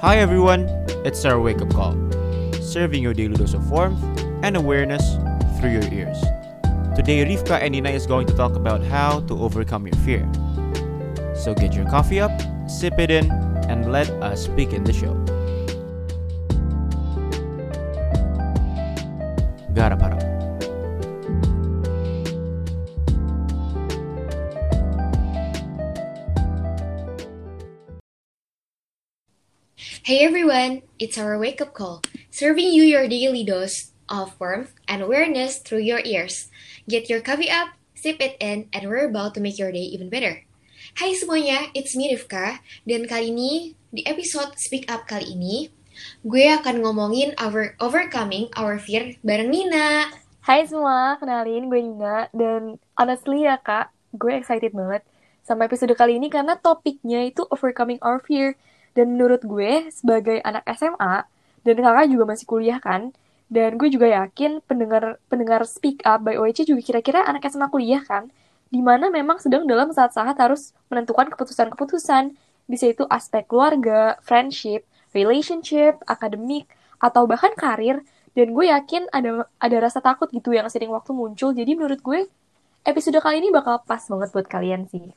Hi everyone, it's our wake up call, serving your daily dose of warmth and awareness through your ears. Today, Rivka and Nina is going to talk about how to overcome your fear. So get your coffee up, sip it in, and let us begin the show. Hey everyone, it's our wake up call, serving you your daily dose of warmth and awareness through your ears. Get your coffee up, sip it in, and we're about to make your day even better. Hai semuanya, it's me Rifka, dan kali ini di episode Speak Up kali ini, gue akan ngomongin our overcoming our fear bareng Nina. Hai semua, kenalin gue Nina dan honestly ya kak, gue excited banget sama episode kali ini karena topiknya itu overcoming our fear dan menurut gue sebagai anak SMA dan kakak juga masih kuliah kan, dan gue juga yakin pendengar pendengar Speak Up by OEC juga kira-kira anak SMA kuliah kan, di mana memang sedang dalam saat-saat harus menentukan keputusan-keputusan, bisa itu aspek keluarga, friendship, relationship, akademik, atau bahkan karir, dan gue yakin ada ada rasa takut gitu yang sering waktu muncul, jadi menurut gue episode kali ini bakal pas banget buat kalian sih.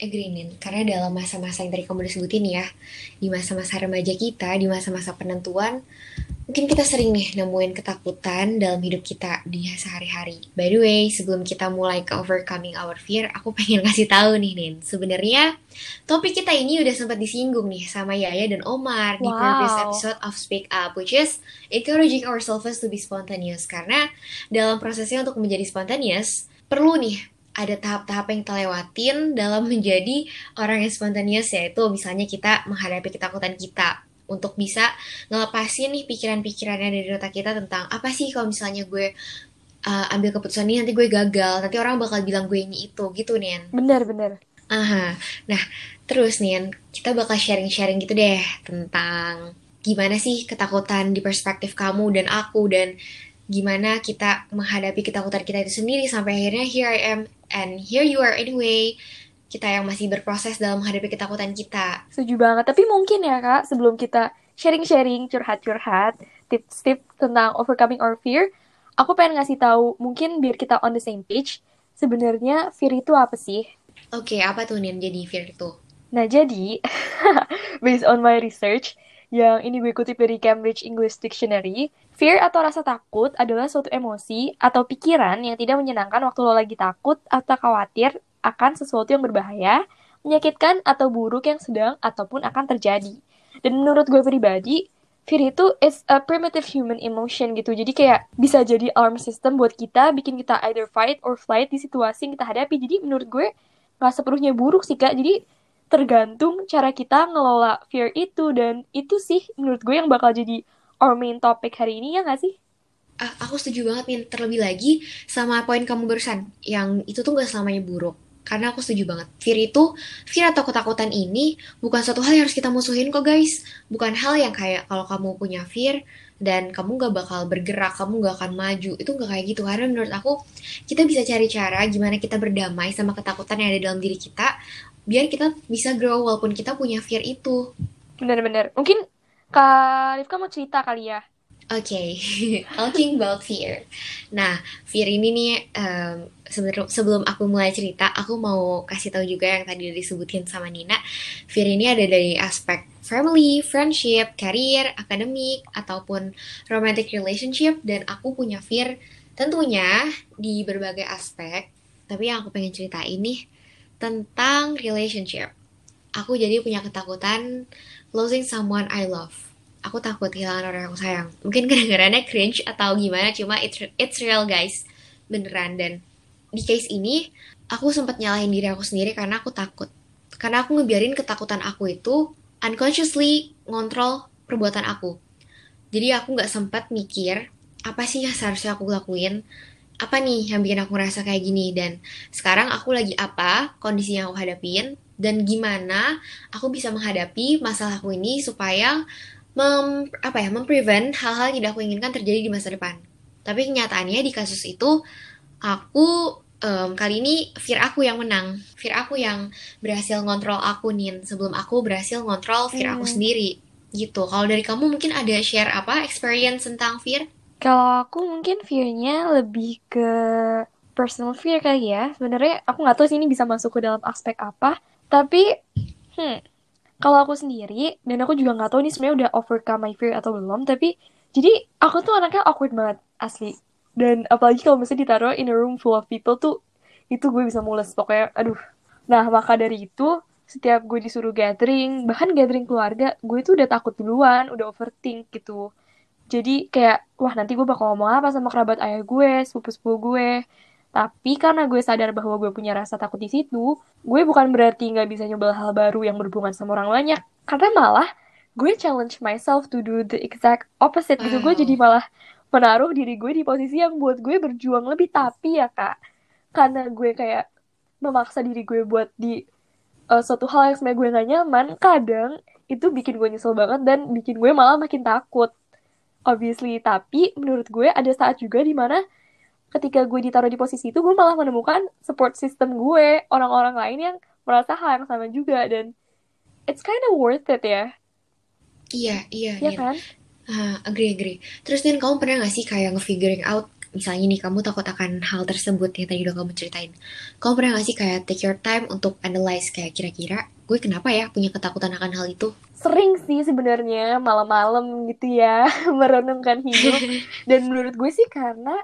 Agree karena dalam masa-masa yang tadi kamu udah sebutin ya, di masa-masa remaja kita, di masa-masa penentuan, mungkin kita sering nih nemuin ketakutan dalam hidup kita di sehari-hari. By the way, sebelum kita mulai ke overcoming our fear, aku pengen kasih tahu nih Nin, sebenarnya topik kita ini udah sempat disinggung nih sama Yaya dan Omar di Wow. previous episode of Speak Up, which is encouraging ourselves to be spontaneous. Karena dalam prosesnya untuk menjadi spontaneous, perlu nih ada tahap-tahap yang kita lewatin dalam menjadi orang yang spontaneous yaitu misalnya kita menghadapi ketakutan kita untuk bisa ngelepasin nih pikiran-pikirannya dari otak kita tentang apa sih kalau misalnya gue uh, ambil keputusan ini nanti gue gagal nanti orang bakal bilang gue ini itu gitu Nian Bener-bener. Aha. Nah, terus nih, kita bakal sharing-sharing gitu deh tentang gimana sih ketakutan di perspektif kamu dan aku dan gimana kita menghadapi ketakutan kita itu sendiri sampai akhirnya here I am and here you are anyway. Kita yang masih berproses dalam menghadapi ketakutan kita. Setuju banget. Tapi mungkin ya kak, sebelum kita sharing-sharing, curhat-curhat, tips-tips tentang overcoming our fear, aku pengen ngasih tahu mungkin biar kita on the same page. Sebenarnya fear itu apa sih? Oke, apa tuh Nian jadi fear itu? Nah jadi, based on my research, yang ini gue kutip dari Cambridge English Dictionary, fear atau rasa takut adalah suatu emosi atau pikiran yang tidak menyenangkan waktu lo lagi takut atau khawatir akan sesuatu yang berbahaya, menyakitkan atau buruk yang sedang ataupun akan terjadi. Dan menurut gue pribadi, fear itu is a primitive human emotion gitu. Jadi kayak bisa jadi alarm system buat kita, bikin kita either fight or flight di situasi yang kita hadapi. Jadi menurut gue nggak sepenuhnya buruk sih kak. Jadi tergantung cara kita ngelola fear itu dan itu sih menurut gue yang bakal jadi our main topic hari ini ya nggak sih? Ah, aku setuju banget nih terlebih lagi sama poin kamu barusan yang itu tuh gak selamanya buruk. Karena aku setuju banget. Fear itu fear atau ketakutan ini bukan suatu hal yang harus kita musuhin kok guys. Bukan hal yang kayak kalau kamu punya fear dan kamu gak bakal bergerak kamu gak akan maju. Itu gak kayak gitu. Karena menurut aku kita bisa cari cara gimana kita berdamai sama ketakutan yang ada dalam diri kita biar kita bisa grow walaupun kita punya fear itu. Bener-bener. Mungkin Kak Rifka mau cerita kali ya? Oke, talking about fear. Nah, fear ini nih sebener- sebelum aku mulai cerita, aku mau kasih tahu juga yang tadi disebutin sama Nina. Fear ini ada dari aspek family, friendship, career, akademik, ataupun romantic relationship. Dan aku punya fear tentunya di berbagai aspek. Tapi yang aku pengen cerita ini tentang relationship. Aku jadi punya ketakutan losing someone I love aku takut kehilangan orang yang sayang. Mungkin kedengarannya cringe atau gimana, cuma it's, it's real guys. Beneran. Dan di case ini, aku sempat nyalahin diri aku sendiri karena aku takut. Karena aku ngebiarin ketakutan aku itu unconsciously ngontrol perbuatan aku. Jadi aku nggak sempat mikir, apa sih yang seharusnya aku lakuin? Apa nih yang bikin aku ngerasa kayak gini? Dan sekarang aku lagi apa, kondisi yang aku hadapin, dan gimana aku bisa menghadapi masalahku ini supaya mem, apa ya memprevent hal-hal yang tidak aku inginkan terjadi di masa depan. Tapi kenyataannya di kasus itu aku em, kali ini fear aku yang menang, fear aku yang berhasil ngontrol aku nih sebelum aku berhasil ngontrol fear aku Hmm. sendiri. gitu. Kalau dari kamu mungkin ada share apa experience tentang fear? Kalau aku mungkin fear-nya lebih ke personal fear kali ya. Sebenarnya aku nggak tahu sih ini bisa masuk ke dalam aspek apa. Tapi, hmm, kalau aku sendiri dan aku juga nggak tahu ini sebenarnya udah overcome my fear atau belum. Tapi jadi aku tuh anaknya awkward banget asli. Dan apalagi kalau misalnya ditaruh in a room full of people tuh itu gue bisa mules pokoknya. Aduh. Nah maka dari itu setiap gue disuruh gathering, bahkan gathering keluarga, gue tuh udah takut duluan, udah overthink gitu. Jadi kayak, wah nanti gue bakal ngomong apa sama kerabat ayah gue, sepupu-sepupu gue. Tapi karena gue sadar bahwa gue punya rasa takut di situ, gue bukan berarti nggak bisa nyoba hal baru yang berhubungan sama orang banyak. Karena malah gue challenge myself to do the exact opposite gitu. Gue Wow. jadi malah menaruh diri gue di posisi yang buat gue berjuang lebih. Tapi ya kak, karena gue kayak memaksa diri gue buat di uh, suatu hal yang sebenarnya gue gak nyaman, kadang itu bikin gue nyesel banget dan bikin gue malah makin takut. Obviously, tapi menurut gue ada saat juga di mana ketika gue ditaruh di posisi itu, gue malah menemukan support system gue, orang-orang lain yang merasa hal yang sama juga, dan it's kind of worth it ya, Iya, iya, ya Nin. kan? Ah, agree, agree. Terus Nin, kamu pernah gak sih kayak nge-figuring out, misalnya nih kamu takut akan hal tersebut yang tadi udah kamu ceritain. Kamu pernah gak sih kayak take your time untuk analyze kayak kira-kira gue kenapa ya punya ketakutan akan hal itu? Sering sih sebenarnya malam-malam gitu ya, merenungkan hidup, dan menurut gue sih karena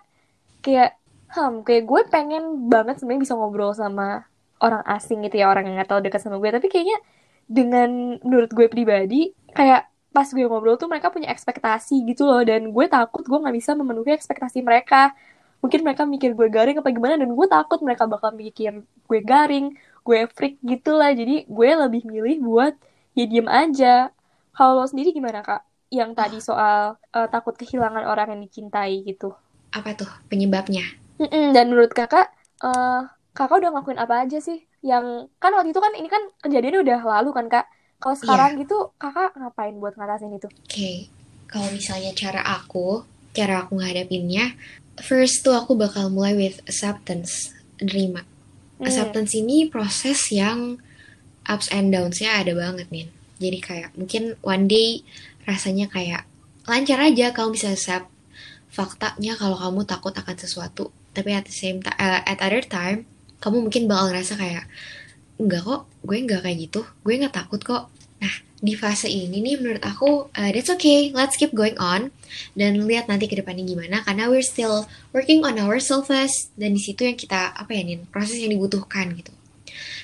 kayak, hmm, kayak gue pengen banget sebenarnya bisa ngobrol sama orang asing gitu ya, orang yang gak tahu dekat sama gue, tapi kayaknya dengan menurut gue pribadi, kayak pas gue ngobrol tuh mereka punya ekspektasi gitu loh, dan gue takut gue gak bisa memenuhi ekspektasi mereka. Mungkin mereka mikir gue garing apa gimana, dan gue takut mereka bakal mikir gue garing, gue freak gitu lah, jadi gue lebih milih buat ya diem aja. Kalau lo sendiri gimana kak? Yang tadi soal eh, takut kehilangan orang yang dicintai gitu. Apa tuh penyebabnya? Mm-mm, dan menurut kakak, eh, kakak udah ngelakuin apa aja sih? Yang kan waktu itu kan ini kan kejadiannya udah lalu kan kak. Kalau Iya. sekarang gitu kakak ngapain buat ngatasin itu? Oke, kalau misalnya cara aku, cara aku ngadapinnya, first tuh aku bakal mulai with acceptance, nerima. Hmm, Acceptance ini proses yang ups and downs-nya ada banget nih. Jadi kayak mungkin one day rasanya kayak lancar aja kamu bisa accept faktanya kalau kamu takut akan sesuatu. Tapi at the same time, at other time, kamu mungkin bakal ngerasa kayak enggak kok, gue enggak kayak gitu, gue nggak takut kok. Nah, di fase ini nih menurut aku uh, that's okay, let's keep going on dan lihat nanti ke depannya gimana karena we're still working on ourselves dan di situ yang kita apa ya Nin, proses yang dibutuhkan gitu.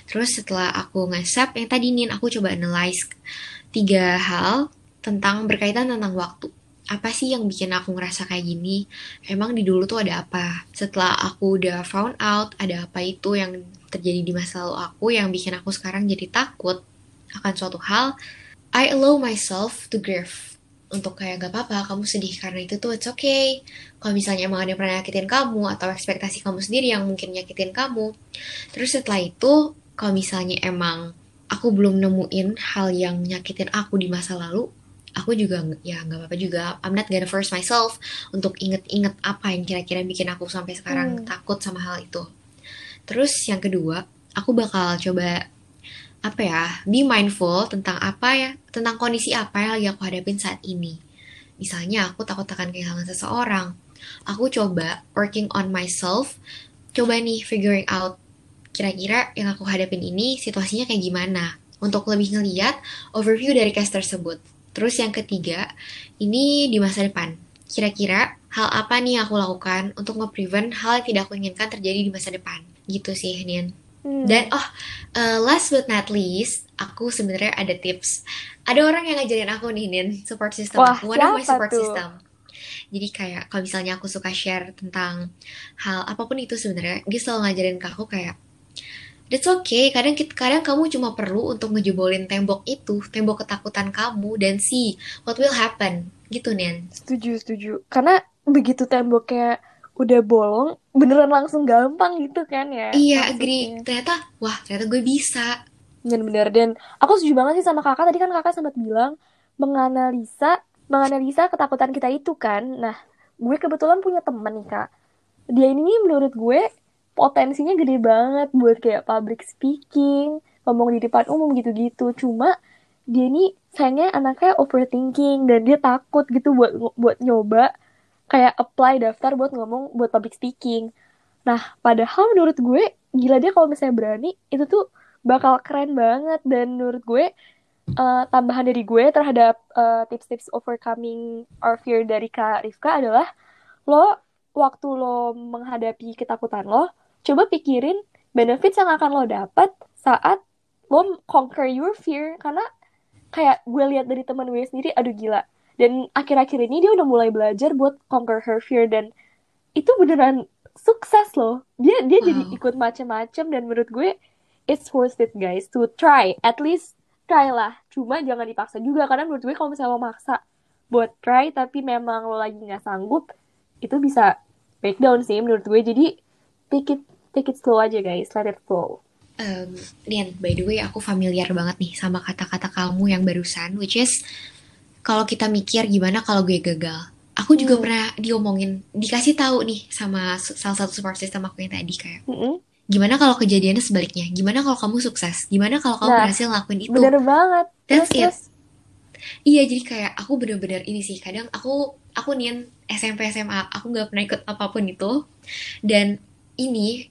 Terus setelah aku nge-accept yang tadi Nin aku coba analyze tiga hal tentang berkaitan tentang waktu. Apa sih yang bikin aku ngerasa kayak gini? Emang di dulu tuh ada apa? Setelah aku udah found out ada apa itu yang terjadi di masa lalu aku yang bikin aku sekarang jadi takut akan suatu hal, I allow myself to grieve. Untuk kayak gak apa-apa, kamu sedih karena itu tuh it's okay. Kalau misalnya emang ada yang pernah nyakitin kamu atau ekspektasi kamu sendiri yang mungkin nyakitin kamu. Terus setelah itu, kalau misalnya emang aku belum nemuin hal yang nyakitin aku di masa lalu, aku juga ya nggak apa-apa juga. I'm not gonna force myself untuk inget-inget apa yang kira-kira bikin aku sampai sekarang Hmm. takut sama hal itu. Terus yang kedua, aku bakal coba apa ya, be mindful tentang apa ya, tentang kondisi apa yang lagi aku hadapin saat ini. Misalnya aku takut akan kehilangan seseorang. Aku coba working on myself, coba nih figuring out kira-kira yang aku hadapin ini situasinya kayak gimana. Untuk lebih ngeliat overview dari case tersebut. Terus yang ketiga, ini di masa depan. Kira-kira hal apa nih yang aku lakukan untuk nge-prevent hal yang tidak aku inginkan terjadi di masa depan. Gitu sih, Nian. Hmm. Dan oh, uh, last but not least, aku sebenarnya ada tips. Ada orang yang ngajarin aku nih, Nin, support system Wah. One of my support tuh? system. Jadi kayak kalau misalnya aku suka share tentang hal apa pun itu sebenarnya, dia selalu ngajarin ke aku kayak That's okay, kadang kita, kadang kamu cuma perlu untuk ngejebolin tembok itu, tembok ketakutan kamu dan see what will happen. Gitu, Nin. Setuju, setuju. Karena begitu temboknya udah bolong, beneran langsung gampang gitu kan ya Iya, agree. Ternyata, wah, ternyata gue bisa. Bener-bener. Dan aku setuju banget sih sama kakak. Tadi kan kakak sempat bilang menganalisa, menganalisa ketakutan kita itu kan. Nah, gue kebetulan punya temen nih kak. Dia ini menurut gue potensinya gede banget buat kayak public speaking, ngomong di depan umum gitu-gitu. Cuma dia ini sayangnya anaknya overthinking dan dia takut gitu buat buat nyoba kayak apply daftar buat ngomong buat public speaking. Nah, padahal menurut gue gila dia kalau misalnya berani itu tuh bakal keren banget dan menurut gue uh, tambahan dari gue terhadap uh, tips-tips overcoming our fear dari Kak Rifka adalah lo waktu lo menghadapi ketakutan lo, coba pikirin benefits yang akan lo dapat saat lo conquer your fear. Karena kayak gue lihat dari teman gue sendiri aduh gila. Dan akhir-akhir ini dia udah mulai belajar buat conquer her fear. Dan itu beneran sukses loh. Dia dia wow. jadi ikut macam-macam dan menurut gue it's worth it guys to try. At least try lah. Cuma jangan dipaksa juga karena menurut gue kalau misalnya lo maksa buat try tapi memang lo lagi nggak sanggup itu bisa breakdown sih menurut gue. Jadi take it take it slow aja guys let it flow um, by the way aku familiar banget nih sama kata-kata kamu yang barusan, which is kalau kita mikir gimana kalau gue gagal. Aku juga hmm. pernah diomongin, dikasih tahu nih sama salah satu support system aku yang tadi kayak, hmm. gimana kalau kejadiannya sebaliknya? Gimana kalau kamu sukses? Gimana kalau kamu nah, berhasil ngelakuin itu? Bener banget. That's yes, it. Iya, jadi kayak aku bener-bener ini sih. Kadang aku aku nian SMP SMA, aku nggak pernah ikut apa pun itu. Dan ini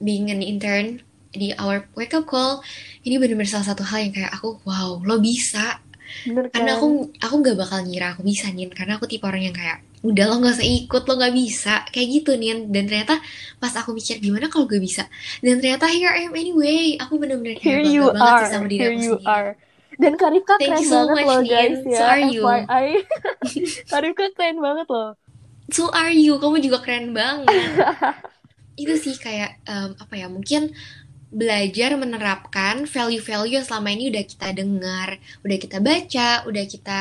being an intern di our wake up call ini benar-benar salah satu hal yang kayak aku wow lo bisa. Bener, kan? karena aku aku nggak bakal ngira aku bisa nih karena aku tipe orang yang kayak udah lo nggak usah ikut lo nggak bisa. Kayak gitu nih dan ternyata pas aku mikir gimana kalau gue bisa? Dan ternyata here I am anyway. Aku benar-benar here you banget are. sih sama diri here aku you sendiri. are. dan Karifka keren so banget loh guys ya so are you. Karifka keren banget loh. So are you. Kamu juga keren banget itu sih kayak um, apa ya mungkin belajar menerapkan value-value yang selama ini udah kita dengar, udah kita baca, udah kita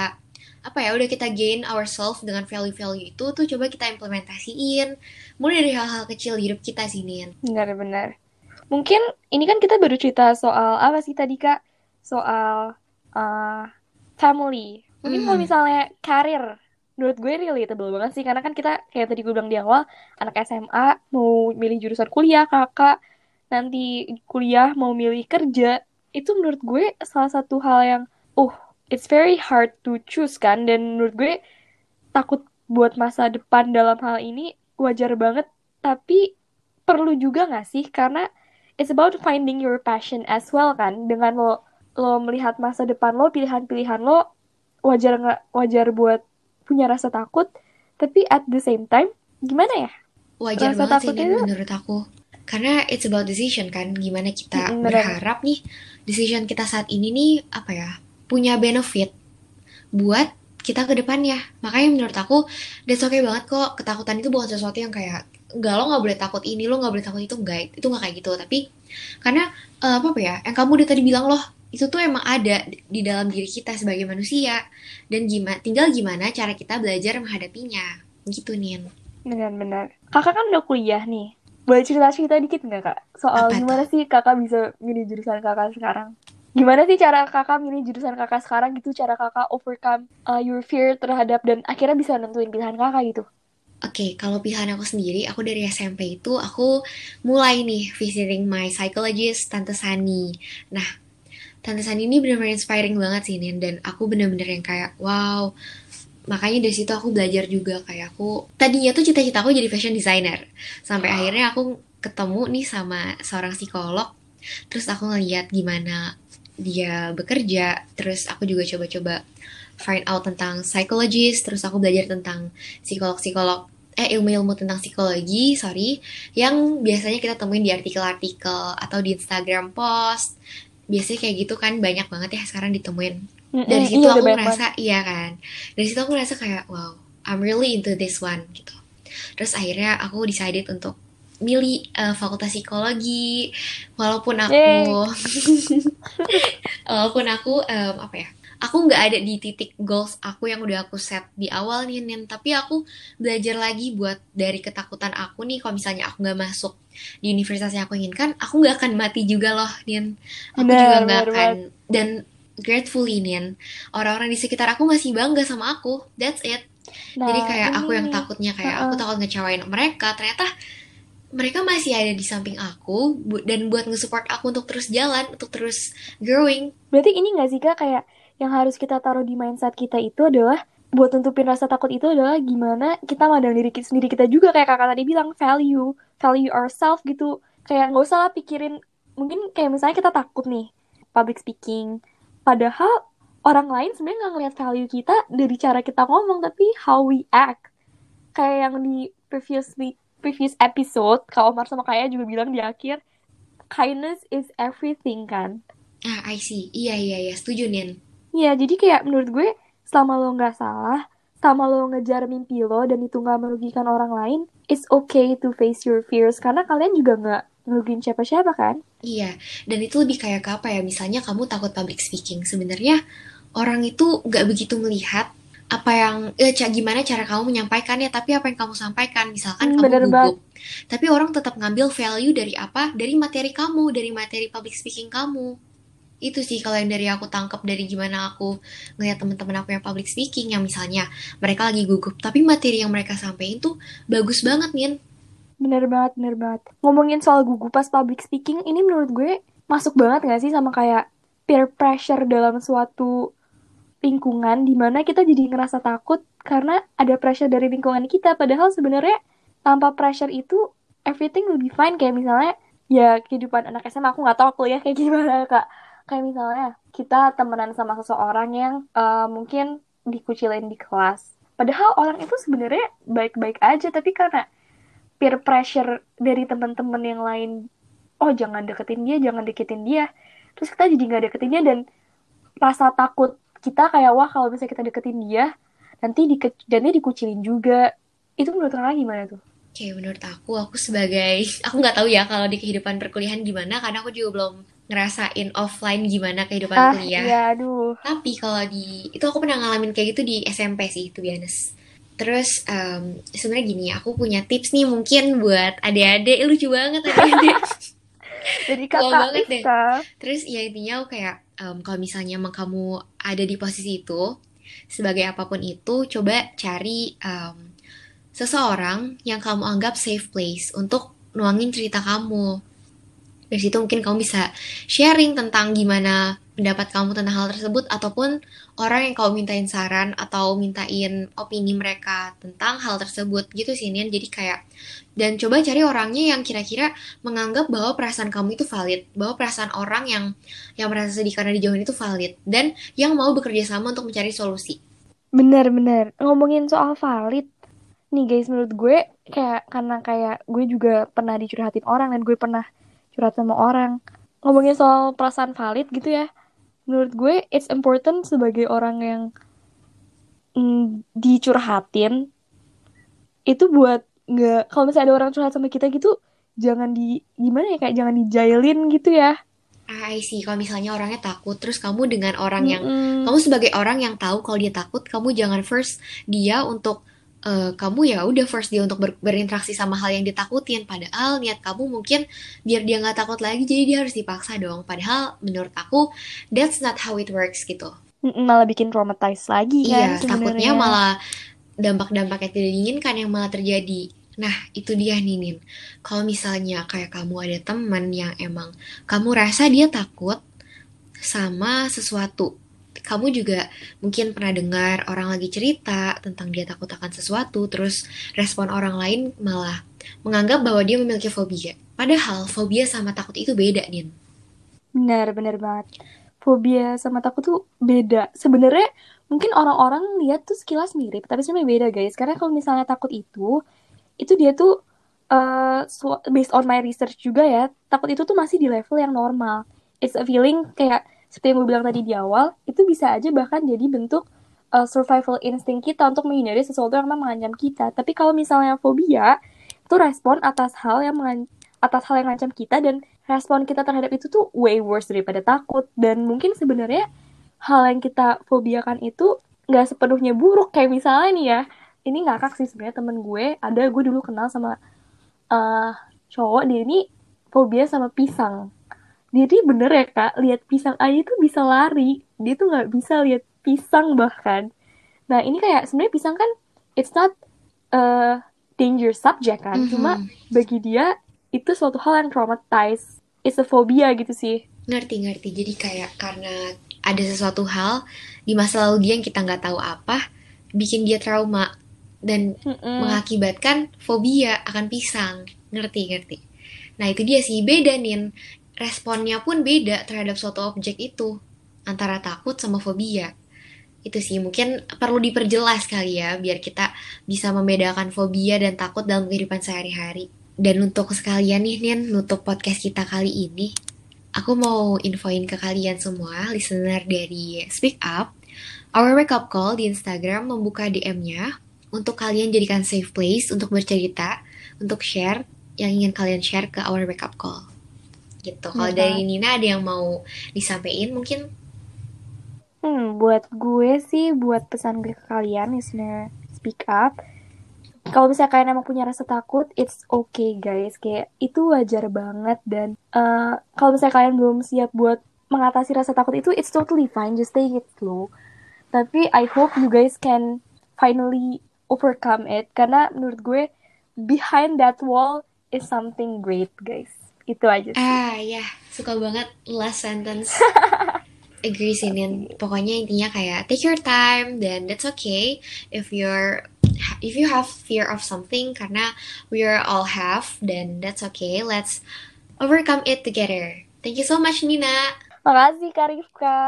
apa ya, udah kita gain ourselves dengan value-value itu tuh coba kita implementasiin mulai dari hal-hal kecil di hidup kita sih Nin. Benar-benar. Mungkin ini kan kita baru cerita soal apa sih tadi Kak? Soal uh, family. Mungkin mm. kalau misalnya karir, menurut gue relatable banget sih. Karena kan kita kayak tadi gue bilang di awal anak SMA mau milih jurusan kuliah kakak nanti kuliah mau milih kerja itu menurut gue salah satu hal yang uh it's very hard to choose kan. Dan menurut gue takut buat masa depan dalam hal ini wajar banget. Tapi perlu juga gak sih? Karena it's about finding your passion as well kan. Dengan lo lo melihat masa depan lo pilihan-pilihan lo wajar nggak wajar buat punya rasa takut tapi at the same time gimana ya? Wajar rasa banget sih menurut aku. Karena it's about decision kan? Gimana kita mm, berharap nih decision kita saat ini nih apa ya punya benefit buat kita ke depannya. Makanya menurut aku that's okay banget kok. Ketakutan itu bukan sesuatu yang kayak enggak lo nggak boleh takut ini lo nggak boleh takut itu. Enggak itu nggak kayak gitu. Tapi karena uh, apa, apa ya yang kamu udah tadi bilang loh itu tuh emang ada di dalam diri kita sebagai manusia dan gimana tinggal gimana cara kita belajar menghadapinya gitu nih benar-benar kakak kan udah kuliah nih boleh cerita-cerita dikit nggak kak? Soal Apa gimana itu? sih kakak bisa milih jurusan kakak sekarang? Gimana sih cara kakak milih jurusan kakak sekarang gitu? Cara kakak overcome uh, your fear terhadap dan akhirnya bisa nentuin pilihan kakak gitu? Oke, okay, kalau pilihan aku sendiri, aku dari SMP itu aku mulai nih visiting my psychologist Tante Sani. Nah, Tante Sani ini benar-benar inspiring banget sih, Nin. Dan aku benar-benar yang kayak, wow, makanya dari situ aku belajar juga kayak aku tadinya tuh cita-cita aku jadi fashion designer. Sampai akhirnya aku ketemu nih sama seorang psikolog. Terus aku ngeliat gimana dia bekerja. Terus aku juga coba-coba find out tentang psikologis terus aku belajar tentang psikolog-psikolog eh ilmu-ilmu tentang psikologi sorry yang biasanya kita temuin di artikel-artikel atau di Instagram post biasanya kayak gitu kan banyak banget ya sekarang ditemuin. Dari situ iya, aku ngerasa iya kan. Dari situ aku ngerasa kayak wow I'm really into this one gitu. Terus akhirnya aku decided untuk milih uh, fakultas psikologi. Walaupun aku walaupun aku um, apa ya aku nggak ada di titik goals aku yang udah aku set di awal nih Nin. Tapi aku belajar lagi buat dari ketakutan aku nih kalau misalnya aku nggak masuk di universitas yang aku inginkan aku nggak akan mati juga loh Nin. Aku bener, juga nggak akan. Dan gratefully Nian orang-orang di sekitar aku masih bangga sama aku. That's it. Nah, jadi kayak ini. aku yang takutnya kayak uh -uh. aku takut ngecewain mereka. Ternyata mereka masih ada di samping aku bu- dan buat nge-support aku untuk terus jalan, untuk terus growing. Berarti ini nggak sih kak? Kayak yang harus kita taruh di mindset kita itu adalah buat nutupin rasa takut itu adalah gimana kita mandang diri kita sendiri kita juga kayak kakak tadi bilang value, value ourselves gitu. Kayak nggak usah lah pikirin mungkin kayak misalnya kita takut nih public speaking. Padahal orang lain sebenarnya nggak ngeliat value kita dari cara kita ngomong tapi how we act. Kayak yang di previously previous episode, Kak Omar sama Kaya juga bilang di akhir, kindness is everything kan. Ah, I see. Iya, iya, iya. Setuju, Nin. Iya, jadi kayak menurut gue, selama lo nggak salah, selama lo ngejar mimpi lo dan itu nggak merugikan orang lain, it's okay to face your fears karena kalian juga nggak ngerugiin siapa-siapa kan? Iya, dan itu lebih kayak ke apa ya? Misalnya kamu takut public speaking. Sebenarnya orang itu nggak begitu melihat apa yang eh, gimana cara kamu menyampaikannya, tapi apa yang kamu sampaikan. Misalkan Hmm, kamu gugup, tapi orang tetap ngambil value dari apa? Dari materi kamu, dari materi public speaking kamu. Itu sih kalau yang dari aku tangkap dari gimana aku ngeliat teman-teman aku yang public speaking yang misalnya mereka lagi gugup, tapi materi yang mereka sampaikan tuh bagus banget, Nin. Bener banget, bener banget. Ngomongin soal gugup pas public speaking, ini menurut gue masuk banget gak sih sama kayak peer pressure dalam suatu lingkungan di mana kita jadi ngerasa takut karena ada pressure dari lingkungan kita. Padahal sebenarnya tanpa pressure itu everything will be fine. Kayak misalnya ya kehidupan anak SMA aku nggak tahu kuliah kayak gimana kak. Kayak misalnya kita temenan sama seseorang yang eh, mungkin dikucilin di kelas. Padahal orang itu sebenarnya baik-baik aja, tapi karena peer pressure dari teman-teman yang lain oh jangan deketin dia jangan deketin dia terus kita jadi nggak deketin dia dan rasa takut kita kayak wah kalau misalnya kita deketin dia nanti di dia dikucilin juga itu menurut kakak gimana tuh Oke, menurut aku, aku sebagai, aku nggak tahu ya kalau di kehidupan perkuliahan gimana, karena aku juga belum ngerasain offline gimana kehidupan ah kuliah. iya aduh Tapi kalau di, itu aku pernah ngalamin kayak gitu di SMP sih, be honest. Terus, em, sebenarnya gini, aku punya tips nih mungkin buat adik-adik, lucu banget adik-adik. jadi kakak banget deh. Terus ya intinya aku kayak em, kalau misalnya emang kamu ada di posisi itu sebagai apa pun itu coba cari em, seseorang yang kamu anggap safe place untuk nuangin cerita kamu. Dari situ mungkin kamu bisa sharing tentang gimana pendapat kamu tentang hal tersebut ataupun orang yang kamu mintain saran atau mintain opini mereka tentang hal tersebut gitu sih Nian. Jadi kayak dan coba cari orangnya yang kira-kira menganggap bahwa perasaan kamu itu valid, bahwa perasaan orang yang yang merasa sedih karena dijauhin itu valid dan yang mau bekerja sama untuk mencari solusi. bener-bener ngomongin soal valid nih guys menurut gue kayak karena kayak gue juga pernah dicurhatin orang dan gue pernah curhat sama orang ngomongin soal perasaan valid gitu ya menurut gue it's important sebagai orang yang mm, dicurhatin itu buat nggak kalau misalnya ada orang curhat sama kita gitu jangan di gimana ya kayak jangan dijailin gitu ya I see. Kalau misalnya orangnya takut, terus kamu dengan orang yang Mm-mm. kamu sebagai orang yang tahu kalau dia takut, kamu jangan first dia untuk eh, kamu ya udah first dia untuk ber- berinteraksi sama hal yang ditakutin. Padahal niat kamu mungkin biar dia nggak takut lagi, jadi dia harus dipaksa dong. Padahal menurut aku that's not how it works gitu. Malah bikin traumatized lagi Iya, kan takutnya sebenarnya malah dampak-dampak yang tidak diinginkan yang malah terjadi. Nah, itu dia nih, Nin. Kalau misalnya kayak kamu ada teman yang emang kamu rasa dia takut sama sesuatu. Kamu juga mungkin pernah dengar orang lagi cerita tentang dia takut akan sesuatu, terus respon orang lain malah menganggap bahwa dia memiliki fobia. Padahal fobia sama takut itu beda, Nin. Benar, benar banget. Fobia sama takut tuh beda. Sebenarnya mungkin orang-orang lihat tuh sekilas mirip, tapi sebenarnya beda guys. Karena kalau misalnya takut itu, itu dia tuh su- based on my research juga ya, takut itu tuh masih di level yang normal. It's a feeling kayak seperti yang gue bilang tadi di awal, itu bisa aja bahkan jadi bentuk eh, survival instinct kita untuk menghindari sesuatu yang memang mengancam kita. Tapi kalau misalnya fobia, itu respon atas hal yang mengan- atas hal yang mengancam kita dan respon kita terhadap itu tuh way worse daripada takut. Dan mungkin sebenarnya hal yang kita fobiakan itu nggak sepenuhnya buruk. Kayak misalnya nih ya ini ngakak sih sebenarnya temen gue. Ada gue dulu kenal sama eh cowok dia ini fobia sama pisang jadi bener ya kak lihat pisang aja tuh bisa lari dia tuh nggak bisa lihat pisang bahkan nah ini kayak sebenarnya pisang kan it's not eh dangerous subject kan. Mhm. Cuma bagi dia itu suatu hal yang traumatize. It's a phobia gitu sih. Ngerti ngerti. Jadi kayak karena ada sesuatu hal di masa lalu dia yang kita nggak tahu apa, bikin dia trauma dan Mm-mm. mengakibatkan fobia akan pisang. Ngerti ngerti. Nah itu dia sih beda nih. Responnya pun beda terhadap suatu objek itu antara takut sama fobia. Itu sih mungkin perlu diperjelas kali ya biar kita bisa membedakan fobia dan takut dalam kehidupan sehari-hari. Dan untuk sekalian nih Nin, nutup podcast kita kali ini, aku mau infoin ke kalian semua, listener dari Speak Up, Our Wake Up Call di Instagram membuka DM-nya untuk kalian jadikan safe place untuk bercerita, untuk share yang ingin kalian share ke Our Wake Up Call. Gitu. Kalau Iya. dari Nina ada yang mau disampaikan mungkin Hmm, buat gue sih, buat pesan gue ke kalian, listener speak up. Kalau misalnya kalian emang punya rasa takut, it's okay guys. Kayak itu wajar banget dan eh, kalau misalnya kalian belum siap buat mengatasi rasa takut itu, it's totally fine. Just take it slow. Tapi I hope you guys can finally overcome it karena menurut gue behind that wall is something great guys. Itu aja sih. Ah ya, suka banget last sentence. Agree sih Nin. Pokoknya intinya kayak take your time dan that's okay if you're if you have fear of something karena we are all have then that's okay. Let's overcome it together. Thank you so much Nina. Makasih Kak Rifka.